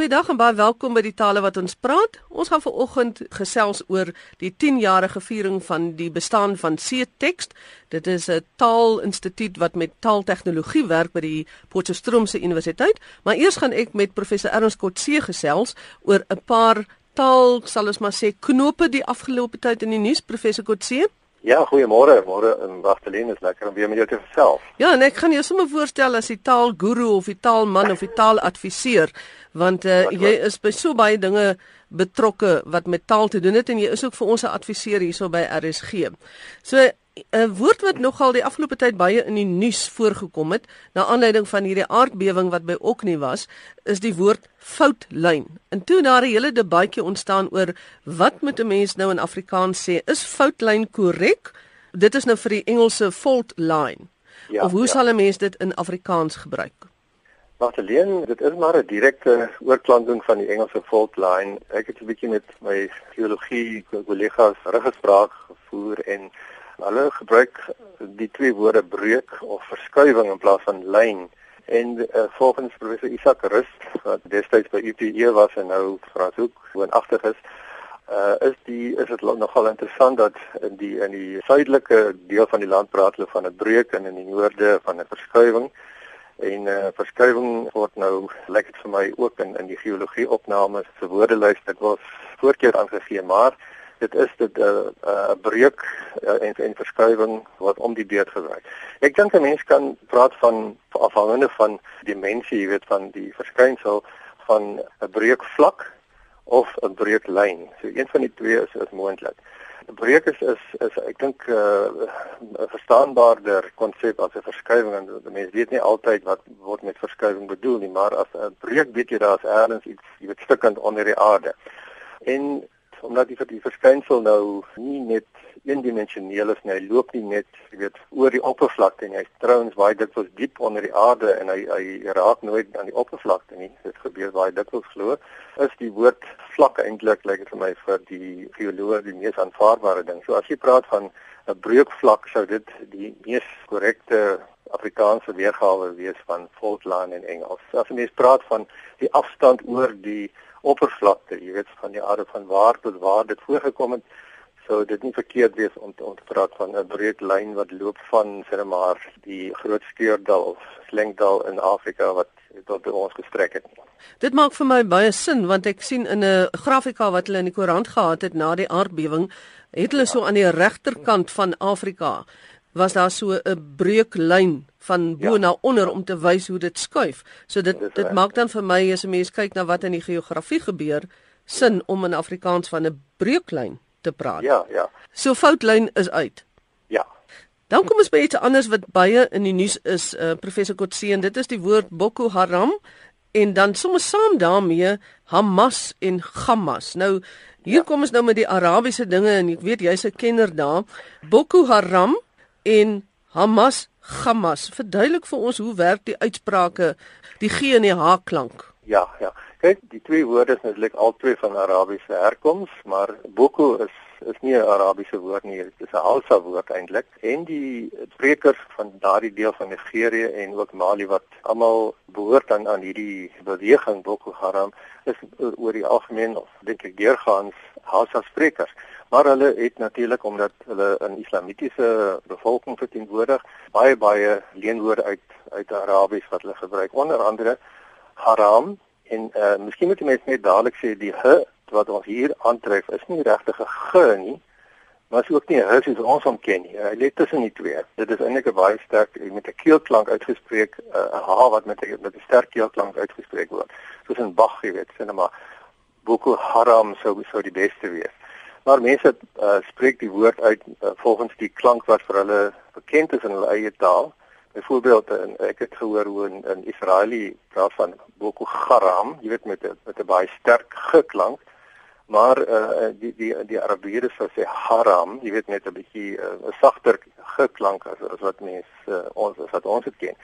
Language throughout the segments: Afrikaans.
Goeiedag en baie welkom by die tale wat ons praat. Ons gaan vanoggend gesels oor die 10-jarige viering van die bestaan van C-Text. Dit is 'n taalinstituut wat met taaltegnologie werk by die Potchefstroomse Universiteit. Maar eers gaan ek met professor Ernst Kotse gesels oor 'n paar taal, sal ons maar sê, knope die afgelope tyd in die nuus, professor Kotse. Ja, goeiemôre. Môre in Wagtelien is lekker om weer met jou te gesels. Ja, en ek gaan jou sommer voorstel as die taalguru of die taalman of die taaladviseur, want uh, jy is by so baie dinge betrokke wat met taal te doen het en jy is ook vir ons 'n adviseur hierso by RSG. So 'n woord wat nogal die afgelope tyd baie in die nuus voorgekom het, na aanleiding van hierdie aardbewing wat by Okni was, is die woord foutlyn. En toe daar 'n hele debatjie ontstaan oor wat moet 'n mens nou in Afrikaans sê? Is foutlyn korrek? Dit is nou vir die Engelse fault line. Ja, of hoe ja. sal 'n mens dit in Afrikaans gebruik? Magdalene, dit is maar 'n direkte oorklanking van die Engelse fault line. Ek het 'n bietjie met my geologie kollegas reggespraak gevoer en Hulle gebruik die twee woorde breuk of verskuiwing in plaas van lyn. En uh, volgens professor Isak Rust wat destyds by UPE was en nou Franshoek woonagtig is, uh, is die is dit nogal interessant dat in die in die suidelike deel van die land praat hulle van 'n breuk en in die noorde van 'n verskuiwing. En uh, verskuiwing word nou lyk dit vir my ook in in die geologie opnames se woordelys dit was voorkeur aangegee, maar dit is dit 'n uh, uh, breuk uh, en en verskuiwing wat om die beurt gewerk. Ek dink 'n mens kan praat van afhangende van dimensie, jy weet van die verskynsel van 'n breukvlak of 'n breuklyn. So een van die twee is is moontlik. 'n Breuk is is is ek dink 'n uh, verstaanbaarder konsep as 'n verskuiwing en mense weet nie altyd wat word met verskuiwing bedoel nie, maar as 'n breuk weet jy daar's ergens iets jy weet stukkend onder die aarde. En omdat die vir die verskynsel nou nie net eendimensioneel is nie, hy loop nie net, jy weet, oor die oppervlakte nie. Hy trouens baie dikwels diep onder die aarde en hy hy raak nooit aan die oppervlakte nie. Dit gebeur baie dikwels glo. Is die woord vlak eintlik lyk dit vir my vir die geoloog die mees aanvaarbare ding. So as jy praat van 'n breukvlak sou dit die mees korrekte Afrikaanse weergawe wees van fault line in Engels. As jy praat van die afstand oor die oppervlakte, jy weet van die aarde van waar tot waar dit voorgekom het, sou dit nie verkeerd wees om te, om te praat van 'n breë lyn wat loop van sê maar die Groot Skeurdal of Slengdal in Afrika wat tot by ons gestrek het. Dit maak vir my baie sin want ek sien in 'n grafika wat hulle in die koerant gehad het na die aardbewing, het hulle so aan die regterkant van Afrika was daar so 'n breuklyn van bo ja. na onder om te wys hoe dit skuif. So dit dit, dit maak dan vir my as 'n mens kyk na wat in die geografie gebeur, sin om in Afrikaans van 'n breuklyn te praat. Ja, ja. So foutlyn is uit. Ja. Dan kom ons by iets anders wat baie in die nuus is, uh, professor Kotse en dit is die woord Boko Haram en dan sommer saam daarmee Hamas en Hamas. Nou hier ja. kom ons nou met die Arabiese dinge en ek weet jy's 'n kenner daar. Boko Haram en Hamas Hamas. Verduidelik vir ons hoe werk die uitsprake, die G en die H klank. Ja, ja. Kyk, die twee woorde is natuurlik albei van Arabiese herkoms, maar Boko is is nie 'n Arabiese woord nie, dit is 'n Hausa woord eintlik. En die sprekers van daardie deel van Nigerië en ook Mali wat almal behoort aan aan hierdie beweging Boko Haram is oor die algemeen of dink ek deurgaans Hausa sprekers maar hulle het natuurlik omdat hulle 'n islamitiese bevolking verteenwoordig baie baie leenwoorde uit uit Arabies wat hulle gebruik. Onder andere haram en uh, miskien moet jy net dadelik sê die h wat ons hier aantref is nie regtig 'n g nie maar is ook nie h soos ons hom ken nie. Hy lê tussen die twee. Dit is eintlik 'n baie sterk met 'n keelklank uitgespreek eh, 'n uh, h wat met 'n met 'n sterk keelklank uitgespreek word. Soos in Bach jy weet sê maar Boko Haram sou sou die beste wees Maar mense uh, spreek die woord uit uh, volgens die klank wat vir hulle bekend is in hulle eie taal. Byvoorbeeld in ek het gehoor hoe in, in Israelië praat van Boko Haram, jy weet met met 'n baie sterk geklank. Maar uh, die die die Arabiere sou sê Haram, jy weet net 'n bietjie 'n uh, sagter geklank as as wat mense uh, ons as wat ons dit ken.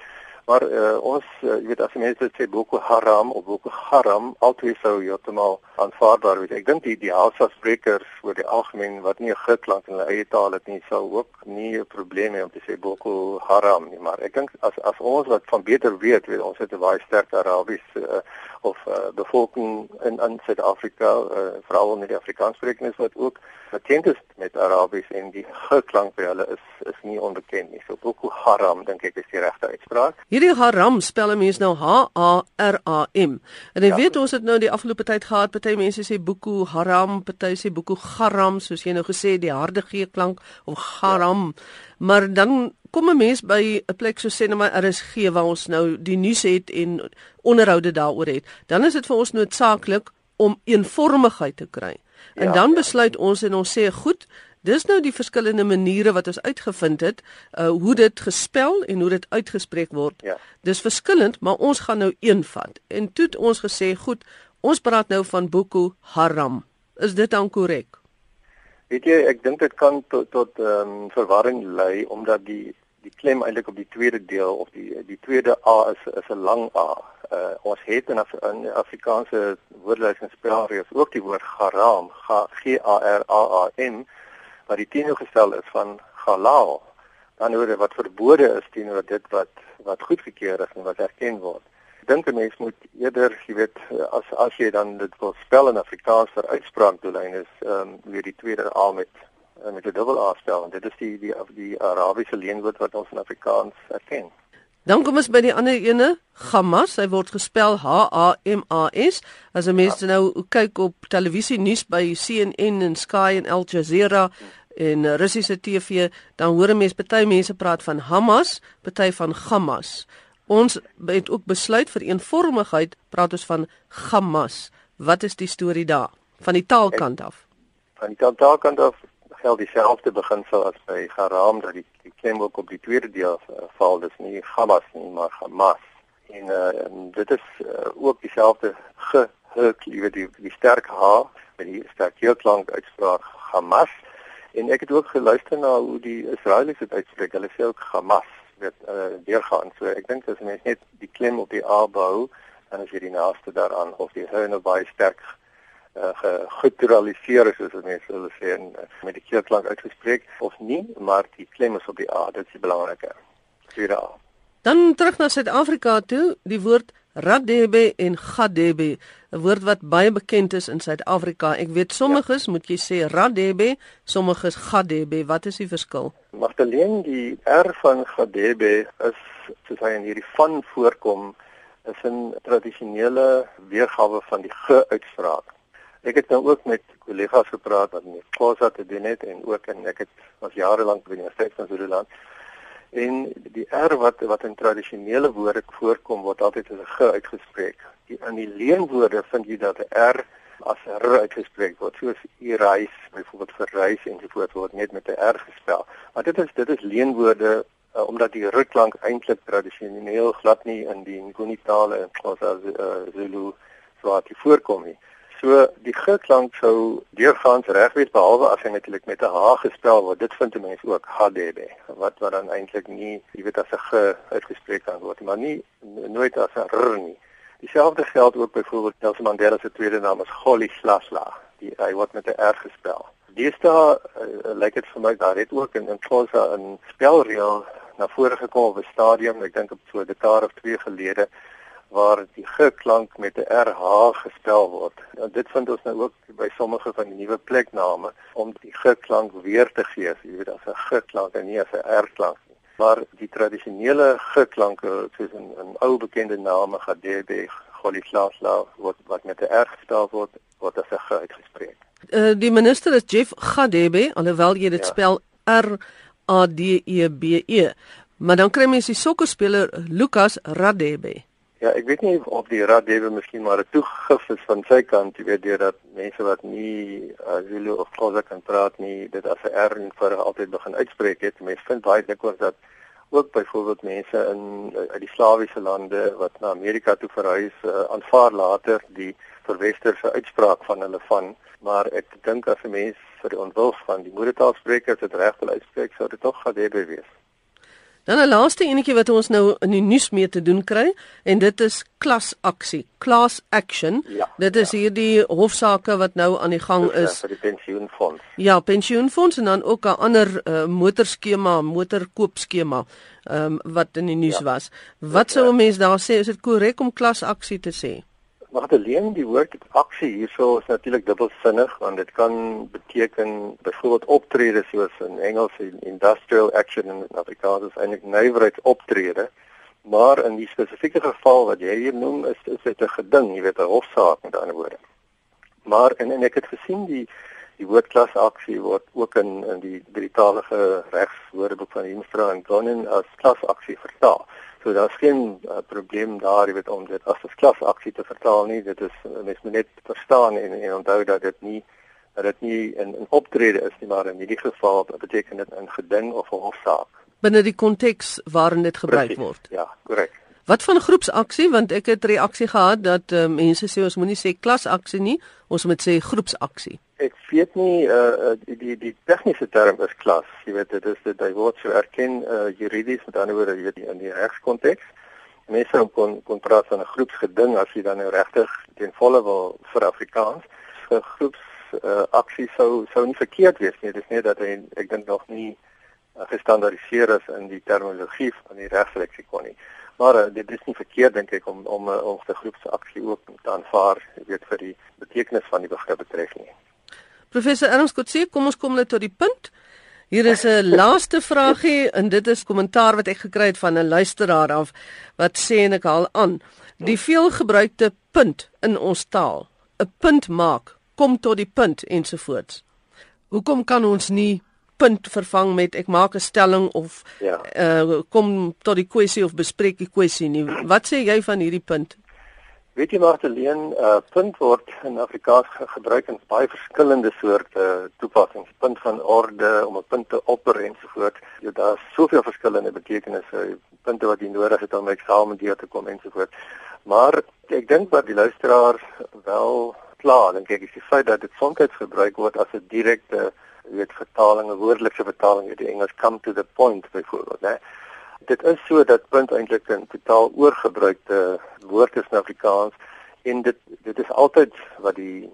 Maar uh, ons uh, jy weet as jy mense sê Boko Haram of Boko Haram altyd sou heeltemal aanvaarbaar wees. Ek dink die Hausa sprekers oor die algemeen wat nie 'n groot klank in hulle eie taal het nie, sou ook nie 'n probleem hê om te sê Boko Haram nie, maar ek dink as as ons wat van beter weet, weet ons het 'n baie sterk Arabies uh, of uh, bevolking in in Suid-Afrika, uh, veral in die Afrikaanssprekendes wat ook bekend is met Arabies en die geklank by hulle is is nie onbekend nie. So Boko Haram dink ek is die regte uitspraak. Hierdie Haram spel mense nou H A R A M. En jy ja. weet ons het nou die afgelope tyd gehad, party mense sê Boko Haram, party sê Boko Haram, soos jy nou gesê die harde G klank of Haram. Ja. Maar dan kom 'n mens by 'n plek so sê net maar RSG waar ons nou die nuus het en onderhoude daaroor het. Dan is dit vir ons noodsaaklik om eenvormigheid te kry. En ja, dan besluit ja. ons en ons sê goed, dis nou die verskillende maniere wat ons uitgevind het, uh hoe dit gespel en hoe dit uitgespreek word. Ja. Dis verskillend, maar ons gaan nou een vat. En toe het ons gesê, goed, ons praat nou van Boko Haram. Is dit dan korrek? Weet jy, ek dink dit kan tot tot ehm um, verwarring lei omdat die die klem eintlik op die tweede deel of die die tweede A is is 'n lang A uh, ons het in, Af in Afrikaanse woordelys en spelreëls ook die woord garam, G A R A A M wat die teenoorgestel is van halal. Dan word wat verbode is teenoor dit wat wat goedgekeur is en wat erken word. Ek dink 'n mens moet eerder, jy weet, as as jy dan dit wil spel in Afrikaans vir uitspraakdoelein is, ehm um, weer die tweede A met met 'n dubbel A spel en dit is die die die Arabiese leenwoord wat ons in Afrikaans erken. Dan kom ons by die ander ene, Hamas. Hy word gespel H A M A S. As 'n mens ja. nou kyk op televisie nuus by CNN en Sky en Al Jazeera en Russiese TV, dan hoor 'n mens baie mense praat van Hamas, baie van Hamas. Ons het ook besluit vir eenvormigheid praat ons van Hamas. Wat is die storie daar van die taalkant af? Van die taalkant af geld dieselfde beginsel as by Garam dat die, die klem ook op die tweede deel uh, val. Dis nie Hamas nie maar Hamas en uh, dit is uh, ook dieselfde ge jy weet die, die sterk H met die sterk klank uitspraak Hamas en ek het ook geluister na hoe die Israeliese dit uitspreek. Hulle sê ook Hamas weet uh, deurgaan. So ek dink as mense net die klem op die A bou dan is jy die naaste daaraan of die H nou baie sterk gegeneraliseer is soos mense hulle sê en met die keerklank uitgespreek of nie, maar die klem is op die a, dit is die belangrike. Tweede a. Dan terug na Suid-Afrika toe, die woord radebe en gadebe, 'n woord wat baie bekend is in Suid-Afrika. Ek weet sommiges ja. moet jy sê radebe, sommiges gadebe. Wat is die verskil? Magdalene, die R van gadebe is soos hy in hierdie van voorkom is 'n tradisionele weergawe van die ge uitspraak. Ek het nou ook met kollegas gepraat wat met Khoza te doen het en ook en ek het was jare lank by die Universiteit van Zululand. En die R wat wat in tradisionele woorde voorkom word altyd as 'n g uitgespreek. Die, in die leenwoorde vind jy dat 'n R as 'n r uitgespreek word. Soos u reis, byvoorbeeld vir reis en so voort word net met 'n r gespel. Maar dit is dit is leenwoorde uh, omdat die r klank eintlik tradisioneel glad nie in die Nguni tale en Khoza uh, Zulu swaarty voorkom nie. So die g klank sou deurgaans reg wees behalwe as hy natuurlik met 'n h gespel word. Dit vind mense ook HDB wat wat dan eintlik nie, jy weet as 'n g uitgespreek kan word, maar nie nooit as 'n r nie. Dieselfde geld ook byvoorbeeld Nelson Mandela se tweede naam is Goli Slasla. Die hy word met 'n r gespel. Deesdae uh, lyk dit vir my daar het ook in in Xhosa 'n spelreël na vore gekom op 'n stadium, ek dink op so 'n dekade of twee gelede waar die g klank met 'n rh gespel word. En dit vind ons nou ook by sommige van die nuwe plekname om die g klank weer te gee, jy weet as 'n g klank en nie as 'n r klank nie. Maar die tradisionele g klanke soos in 'n ou bekende name Gadebe, Goliklasla word wat met 'n r gespel word, word as 'n g uitgespreek. Uh, die minister is Jeff Gadebe, alhoewel jy dit ja. spel R A D E B E. Maar dan kry mens die sokkerspeler Lucas Radebe. Ja, ek weet nie of die raad dewe miskien maar 'n toegif is van sy kant, jy weet deur dat mense wat nie uh, Zulu of Xhosa kan praat nie, dit as 'n en vir altyd begin uitspreek het. Mense vind baie dikwels dat ook byvoorbeeld mense in uh, uit die slawiese lande wat na Amerika toe verhuis, uh, aanvaar later die verwesterse uitspraak van hulle van, maar ek dink as 'n mens vir die ontwil van die moedertaalsprekers dit reg wil uitspreek, sou dit tog Gadebe wees. Dan 'n laaste enetjie wat ons nou in die nuus mee te doen kry en dit is klasaksie, class action. Ja, dit is ja. hierdie hofsaake wat nou aan die gang Dis, is vir die pensioenfonds. Ja, pensioenfonds en dan ook 'n ander uh, motorskema, motorkoopskema ehm um, wat in die nuus ja. was. Wat sou 'n mens daar sê? Is dit korrek om klasaksie te sê? Magdalene, die woord aksie hierso is natuurlik dubbelsinnig want dit kan beteken byvoorbeeld optrede soos in Engels industrial action en in Afrikaans is eintlik nywerheidsoptrede. Maar in die spesifieke geval wat jy hier noem is dit 'n geding, jy weet 'n hofsaak met ander woorde. Maar en, en ek het gesien die die woordklas aksie word ook in in die Britse regswoordeboek van Instra en Gonen as klasaksie vertaal. So daar's geen uh, probleem daar, jy weet om dit as 'n klasaksie te vertaal nie. Dit is mens moet net verstaan en, en onthou dat dit nie dat dit nie 'n optrede is nie, maar in hierdie geval beteken dit 'n geding of 'n hofsaak. Binne die konteks waarin dit gebruik Precies, word. Ja, korrek. Wat van groepsaksie want ek het reaksie gehad dat uh, mense sê ons moenie sê klasaksie nie, ons moet sê groepsaksie. Ek weet nie uh die die, die tegniese term is klas. Jy weet dit is dit word so erken uh juridies met ander woorde jy weet in die regskonteks. Mense kon kon praat van 'n groepsgeding as jy dan nou regtig ten volle wil vir Afrikaans. So groeps uh aksie sou sou nie verkeerd wees nie. Dit is net dat hy ek dink nog nie uh, gestandaardiseer is in die terminologie van die regsleksikon nie. Maar uh, dit is nie verkeerd dink ek om om om 'n groepsaksie ook te aanvaar, jy weet vir die betekenis van die begrip betref nie. Professor Ernst Kotse, kom ons kom net tot die punt. Hier is 'n laaste vragie en dit is kommentaar wat ek gekry het van 'n luisteraar af wat sê en ek haal aan. Die veelgebruikte punt in ons taal, 'n punt maak, kom tot die punt ensovoorts. Hoekom kan ons nie punt vervang met ek maak 'n stelling of ja. uh, kom tot die kwessie of bespreek die kwessie nie. Wat sê jy van hierdie punt? Weet jy maar alleen 'n uh, punt word in Afrikaans gebruik in baie verskillende soorte toepassings. Punt van orde om 'n punt te opper en so voort. Ja, daar's soveel verskillende betekenisse. Punte wat jy nodig het om eksamen deur te kom en so voort. Maar ek dink wat die luisteraar wel klaar, dink ek is die feit dat dit soms gebruik word as 'n direkte weet vertaling, 'n woordelike vertaling uit die Engels come to the point byvoorbeeld, né? Dit is so dat punt eintlik 'n totaal oorgebruikte woord is in Afrikaans en dit dit is altyd wat die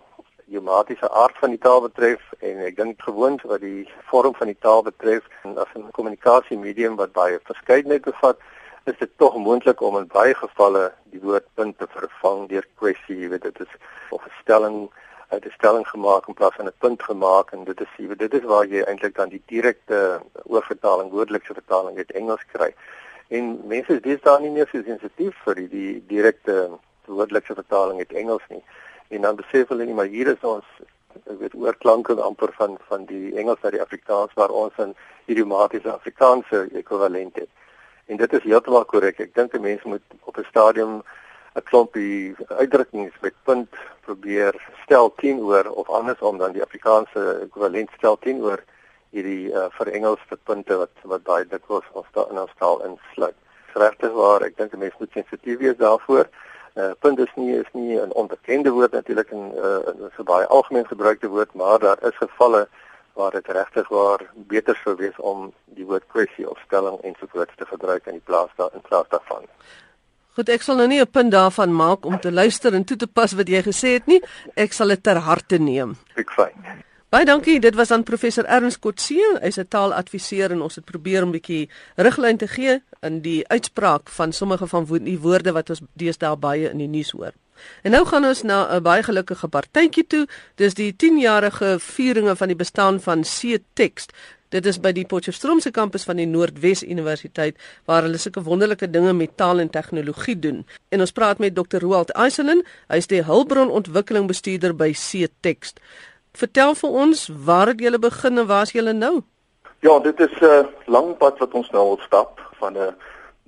idiomatiese aard van die taal betref en ek dink gewoond wat die vorm van die taal betref en as 'n kommunikasiemedium wat baie verskeidenheid bevat is dit tog moontlik om in baie gevalle die woord punt te vervang deur kwessie, jy weet dit is of 'n stelling uit 'n stelling gemaak in plaas van 'n punt gemaak en dit is dit is waar jy eintlik dan die direkte oorvertaling, woordelike vertaling uit Engels kry. En mense is deesdae nie meer so sensitief vir die, die direkte woordelike vertaling uit Engels nie. En dan besef hulle nie maar hier is ons ek weet oorklanke amper van van die Engels na die Afrikaans waar ons 'n idiomatiese Afrikaanse ekwivalent het. En dit is heeltemal korrek. Ek dink 'n mens moet op 'n stadium 'n klompie uitdrukkings met punt probeer stel teenoor of andersom dan die Afrikaanse ekwivalent stel teenoor hierdie uh, verengelde punte wat wat baie dikwels ons daar in ons taal insluit. Regtig waar, ek dink 'n mens moet sensitief wees daarvoor. Uh, punt is nie is nie 'n onbekende woord natuurlik en uh, is 'n baie algemeen gebruikte woord, maar daar is gevalle waar dit regtig waar beter sou wees om die woord kwessie of stelling ensovoorts te gebruik in die plaas daar in plaas daarvan. Goed, ek sal nou nie 'n punt daarvan maak om te luister en toe te pas wat jy gesê het nie. Ek sal dit ter harte neem. Ek fyn. Baie dankie. Dit was aan professor Ernst Kotse. Hy's 'n taaladviseur en ons het probeer 'n bietjie riglyn te gee in die uitspraak van sommige van die woorde wat ons deesdae baie in die nuus hoor. En nou gaan ons na 'n baie gelukkige partytjie toe. Dis die 10-jarige vieringe van die bestaan van C-Text. Dit is by die Potchefstroomse kampus van die Noordwes Universiteit waar hulle sulke wonderlike dinge met taal en tegnologie doen. En ons praat met Dr. Roald Eiselin, hy is die hulpbronontwikkeling bestuurder by C-Text. Vertel vir ons, waar het julle begin en waar is julle nou? Ja, dit is 'n lang pad wat ons nou al stap van 'n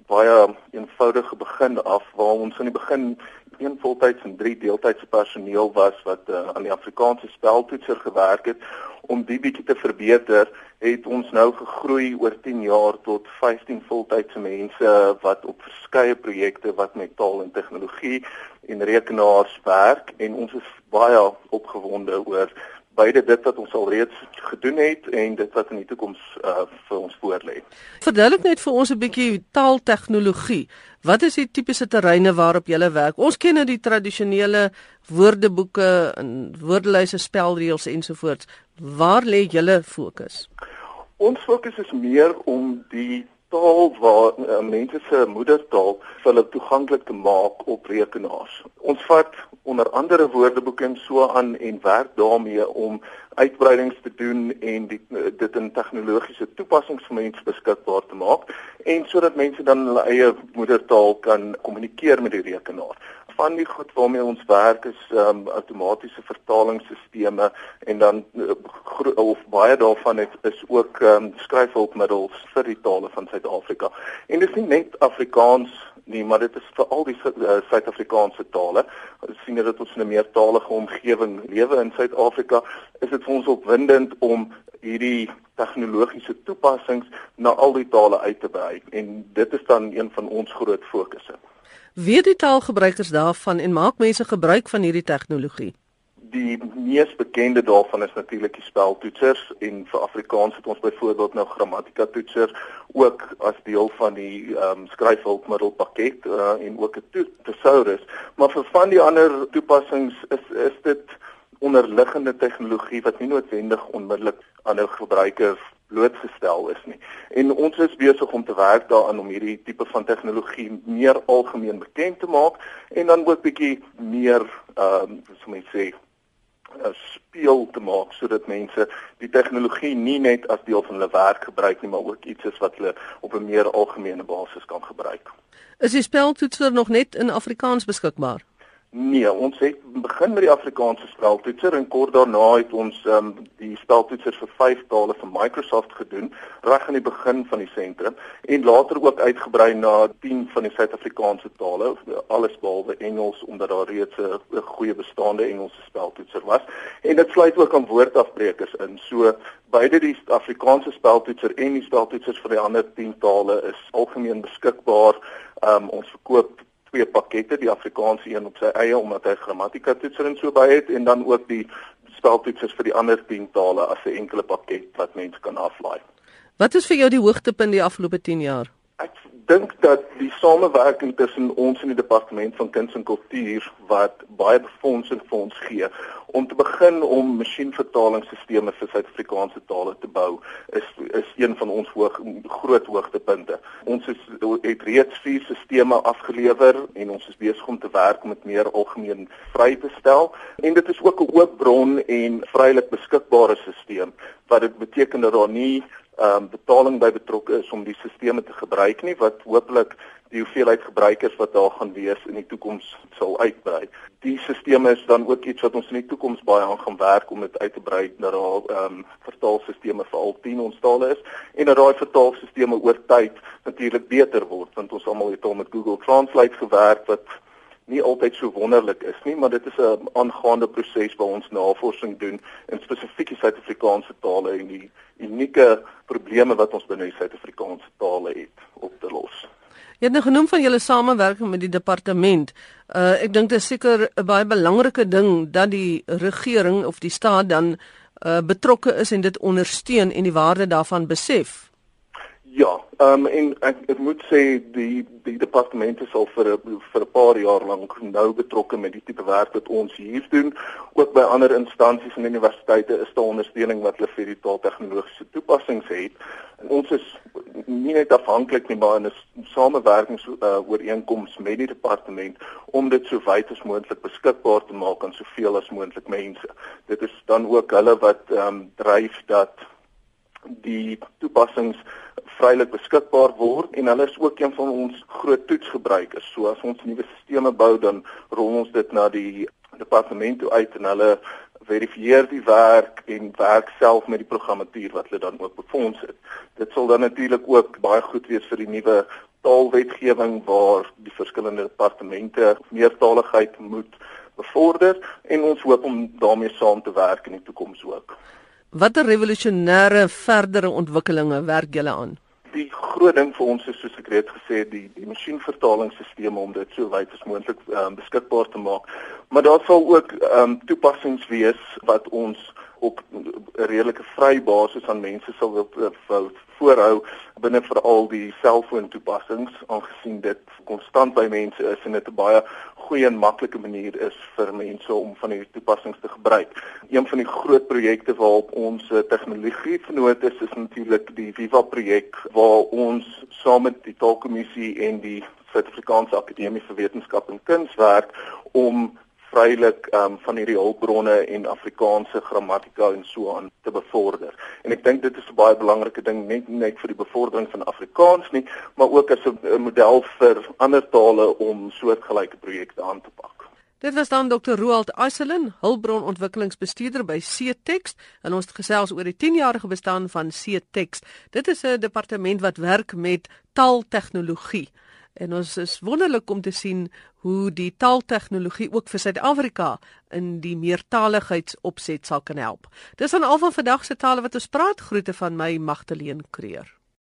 baie eenvoudige begin af waar ons in die begin een voltyds en drie deeltydse personeel was wat uh, aan die Afrikaanse speltoetser gewerk het om die bietjie te verbeter het ons nou gegroei oor 10 jaar tot 15 voltydse mense wat op verskeie projekte wat met taal en tegnologie en rekenaars werk en ons is baie opgewonde oor beide dit wat ons al reeds gedoen het en dit wat in die toekoms uh, vir ons voorlê. Verduidelik net vir ons 'n bietjie taaltegnologie. Wat is die tipiese terreine waarop jy werk? Ons ken nou die tradisionele woordeboeke en woordelyse, spelreëls ensovoorts. Waar lê julle fokus? Ons fokus is meer om die taal waar uh, mense se moedertaal vir hulle toeganklik te maak op rekenaars. Ons vat onder andere woordeboeke en so aan en werk daarmee om uitbreidings te doen en die, dit in tegnologiese toepassings vir mense beskikbaar te maak en sodat mense dan hulle eie moedertaal kan kommunikeer met die rekenaar van die goed waarmee ons werk is ehm um, outomatiese vertalingsstelsels en dan uh, of baie daarvan het, is ook ehm um, skryfhulpmiddels vir die tale van Suid-Afrika. En dit is nie net Afrikaans nie, maar dit is vir al die uh, Suid-Afrikaanse tale. Ons sien dat ons in 'n meertalige omgewing lewe in Suid-Afrika, is dit vir ons opwindend om hierdie tegnologiese toepassings na al die tale uit te brei en dit is dan een van ons groot fokusse. Weet die taalgebruikers daarvan en maak mense gebruik van hierdie tegnologie? Die mees bekende daarvan is natuurlik die speltoetsers en vir Afrikaans het ons byvoorbeeld nou grammatika toetsers ook as deel van die ehm um, skryfhulpmiddelpakket uh, en ook 'n thesaurus, maar vir van die ander toepassings is is dit onderliggende tegnologie wat nie noodwendig onmiddellik aan 'n gebruiker blootgestel is nie. En ons is besig om te werk daaraan om hierdie tipe van tegnologie meer algemeen bekend te maak en dan ook bietjie meer ehm uh, so mense sê uh, speel te maak sodat mense die tegnologie nie net as deel van hulle werk gebruik nie, maar ook iets is wat hulle op 'n meer algemene basis kan gebruik. Is die speltoetser nog net in Afrikaans beskikbaar? Nee, ons het begin met die Afrikaanse speltoetser en kort daarna het ons um, die speltoetser vir vyf tale vir Microsoft gedoen reg aan die begin van die sentrum en later ook uitgebrei na 10 van die Suid-Afrikaanse tale, alles behalwe Engels omdat daar reeds 'n goeie bestaande Engelse speltoetser was. En dit sluit ook aan woordafbrekers in. So beide die Afrikaanse speltoetser en die speltoetsers vir die ander 10 tale is algemeen beskikbaar. Um, ons verkoop twee pakkette, die Afrikaanse een op sy eie omdat hy grammatika toetser en so by het en dan ook die speltoetsers vir die ander 10 tale as 'n enkele pakket wat mense kan aflaai. Wat is vir jou die hoogtepunt die afgelope 10 jaar? Dink dat die samewerking tussen ons en die departement van kuns en kultuur wat baie befondsing vir ons gee om te begin om masjienvertalingsstelsels vir Suid-Afrikaanse tale te bou is is een van ons hoog groot hoogtepunte. Ons is het reeds vier stelsels afgelewer en ons is besig om te werk om dit meer algemeen vry te stel en dit is ook 'n oop bron en vrylik beskikbare stelsel wat dit beteken dat daar nie um, betaling by betrokke is om die stelsels te gebruik nie wat hopelik die hoeveelheid gebruikers wat daar gaan wees in die toekoms sal uitbrei. Die stelsels is dan ook iets wat ons in die toekoms baie aan gaan werk om dit uit te brei na daar ehm um, vertaalstelsels vir al 10 ons tale is en dat daai vertaalstelsels oor tyd natuurlik beter word want ons almal het al met Google Translate gewerk wat nie altyd so wonderlik is nie, maar dit is 'n aangaande proses waar ons navorsing doen in spesifieke Suid-Afrikaanse tale en die unieke probleme wat ons binne die Suid-Afrikaanse tale het op te los. Jy het nou genoem van julle samewerking met die departement. Uh ek dink dit is seker 'n baie belangrike ding dat die regering of die staat dan uh betrokke is en dit ondersteun en die waarde daarvan besef. Ja, ehm um, en ek ek moet sê die die departement is al vir vir 'n paar jaar lank nou betrokke met die tipe werk wat ons hier doen. Ook by ander instansies en universiteite is daar ondersteuning wat hulle vir die taaltegnologiese toepassings het. En ons is nie net afhanklik nie, maar in 'n samewerkings uh, ooreenkoms met die departement om dit so wyd as moontlik beskikbaar te maak aan soveel as moontlik mense. Dit is dan ook hulle wat ehm um, dryf dat die toepassings vrylik beskikbaar word en hulle is ook een van ons groot toetsgebruikers. So as ons nuwe stelsels bou dan rol ons dit na die departement toe uit en hulle verifieer die werk en werk self met die programmatuur wat hulle dan ook befonds het. Dit sal dan natuurlik ook baie goed wees vir die nuwe taalwetgewing waar die verskillende departemente meertaligheid moet bevorder en ons hoop om daarmee saam te werk in die toekoms ook. Watter revolusionêre verdere ontwikkelinge werk julle aan? Groot ding vir ons is soos ek reeds gesê het, die die masjienvertalingsstelsels om dit so wyd as moontlik um, beskikbaar te maak. Maar daar sal ook ehm um, toepassings wees wat ons op 'n redelike vry basis aan mense sal wil voorhou binne veral die selfoon toepassings aangesien dit konstant by mense is en dit 'n baie goeie en maklike manier is vir mense om van hierdie toepassings te gebruik. Een van die groot projekte waarop ons eh, tegnologie vernoot is is natuurlik die Viva projek waar ons saam met die Taalkommissie en die Suid-Afrikaanse Akademie vir Wetenskap en Kuns werk om vrylik um, van hierdie hulpbronne en Afrikaanse grammatika en so aan te bevorder. En ek dink dit is 'n baie belangrike ding net net vir die bevordering van Afrikaans nie, maar ook as 'n model vir ander tale om soortgelyke projekte aan te pak. Dit was dan Dr. Roald Eiselin, hulpbronontwikkelingsbestuurder by Ctext, en ons het gesels oor die 10-jarige bestaan van Ctext. Dit is 'n departement wat werk met taaltegnologie. En ons is wonderlik om te sien hoe die taaltegnologie ook vir Suid-Afrika in die meertaligheidsopset sal kan help. Dis aan al van vandag se tale wat ons praat. Groete van my Magdalene Creer.